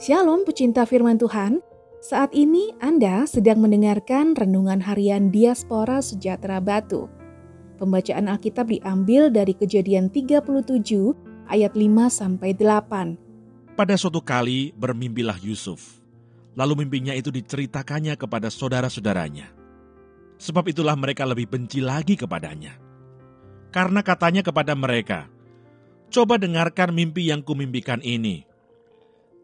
Shalom pecinta firman Tuhan. Saat ini Anda sedang mendengarkan renungan harian Diaspora Sejahtera Batu. Pembacaan Alkitab diambil dari Kejadian 37 ayat 5 sampai 8. Pada suatu kali bermimpilah Yusuf. Lalu mimpinya itu diceritakannya kepada saudara-saudaranya. Sebab itulah mereka lebih benci lagi kepadanya. Karena katanya kepada mereka, Coba dengarkan mimpi yang kumimpikan ini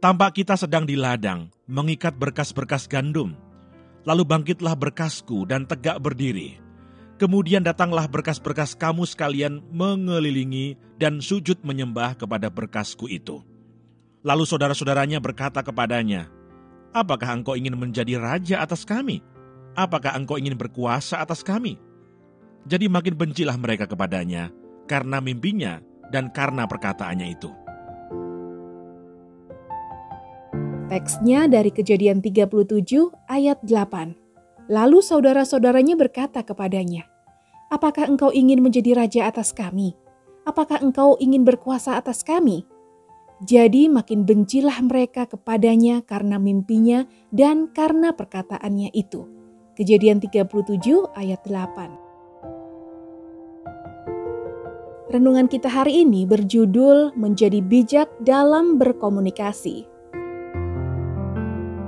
Tampak kita sedang di ladang, mengikat berkas-berkas gandum. Lalu bangkitlah berkasku dan tegak berdiri. Kemudian datanglah berkas-berkas kamu sekalian mengelilingi dan sujud menyembah kepada berkasku itu. Lalu saudara-saudaranya berkata kepadanya, Apakah engkau ingin menjadi raja atas kami? Apakah engkau ingin berkuasa atas kami? Jadi makin bencilah mereka kepadanya karena mimpinya dan karena perkataannya itu. Teksnya dari kejadian 37 ayat 8. Lalu saudara-saudaranya berkata kepadanya, Apakah engkau ingin menjadi raja atas kami? Apakah engkau ingin berkuasa atas kami? Jadi makin bencilah mereka kepadanya karena mimpinya dan karena perkataannya itu. Kejadian 37 ayat 8. Renungan kita hari ini berjudul Menjadi Bijak dalam Berkomunikasi.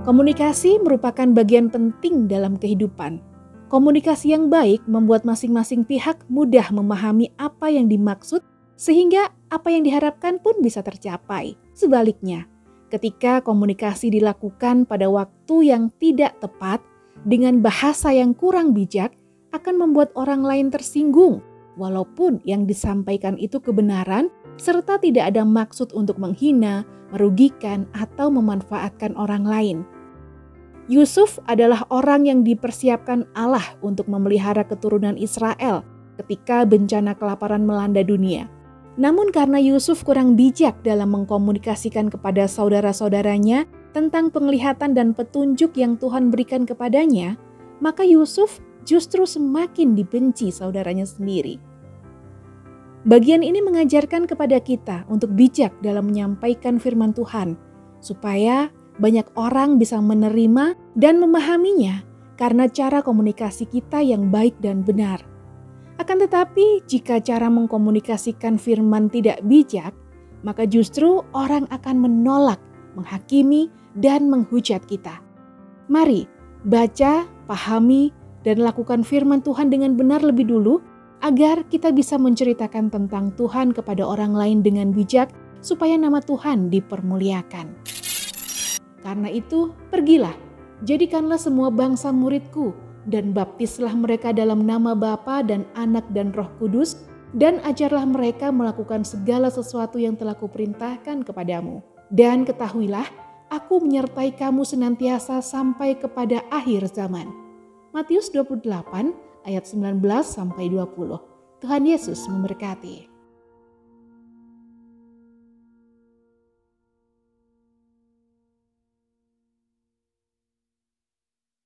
Komunikasi merupakan bagian penting dalam kehidupan. Komunikasi yang baik membuat masing-masing pihak mudah memahami apa yang dimaksud, sehingga apa yang diharapkan pun bisa tercapai. Sebaliknya, ketika komunikasi dilakukan pada waktu yang tidak tepat dengan bahasa yang kurang bijak, akan membuat orang lain tersinggung, walaupun yang disampaikan itu kebenaran serta tidak ada maksud untuk menghina, merugikan, atau memanfaatkan orang lain. Yusuf adalah orang yang dipersiapkan Allah untuk memelihara keturunan Israel ketika bencana kelaparan melanda dunia. Namun karena Yusuf kurang bijak dalam mengkomunikasikan kepada saudara-saudaranya tentang penglihatan dan petunjuk yang Tuhan berikan kepadanya, maka Yusuf justru semakin dibenci saudaranya sendiri. Bagian ini mengajarkan kepada kita untuk bijak dalam menyampaikan firman Tuhan, supaya banyak orang bisa menerima dan memahaminya karena cara komunikasi kita yang baik dan benar. Akan tetapi, jika cara mengkomunikasikan firman tidak bijak, maka justru orang akan menolak, menghakimi, dan menghujat kita. Mari baca, pahami, dan lakukan firman Tuhan dengan benar lebih dulu, agar kita bisa menceritakan tentang Tuhan kepada orang lain dengan bijak, supaya nama Tuhan dipermuliakan. Karena itu, pergilah, jadikanlah semua bangsa muridku, dan baptislah mereka dalam nama Bapa dan Anak dan Roh Kudus, dan ajarlah mereka melakukan segala sesuatu yang telah kuperintahkan kepadamu. Dan ketahuilah, aku menyertai kamu senantiasa sampai kepada akhir zaman. Matius 28 ayat 19 sampai 20. Tuhan Yesus memberkati.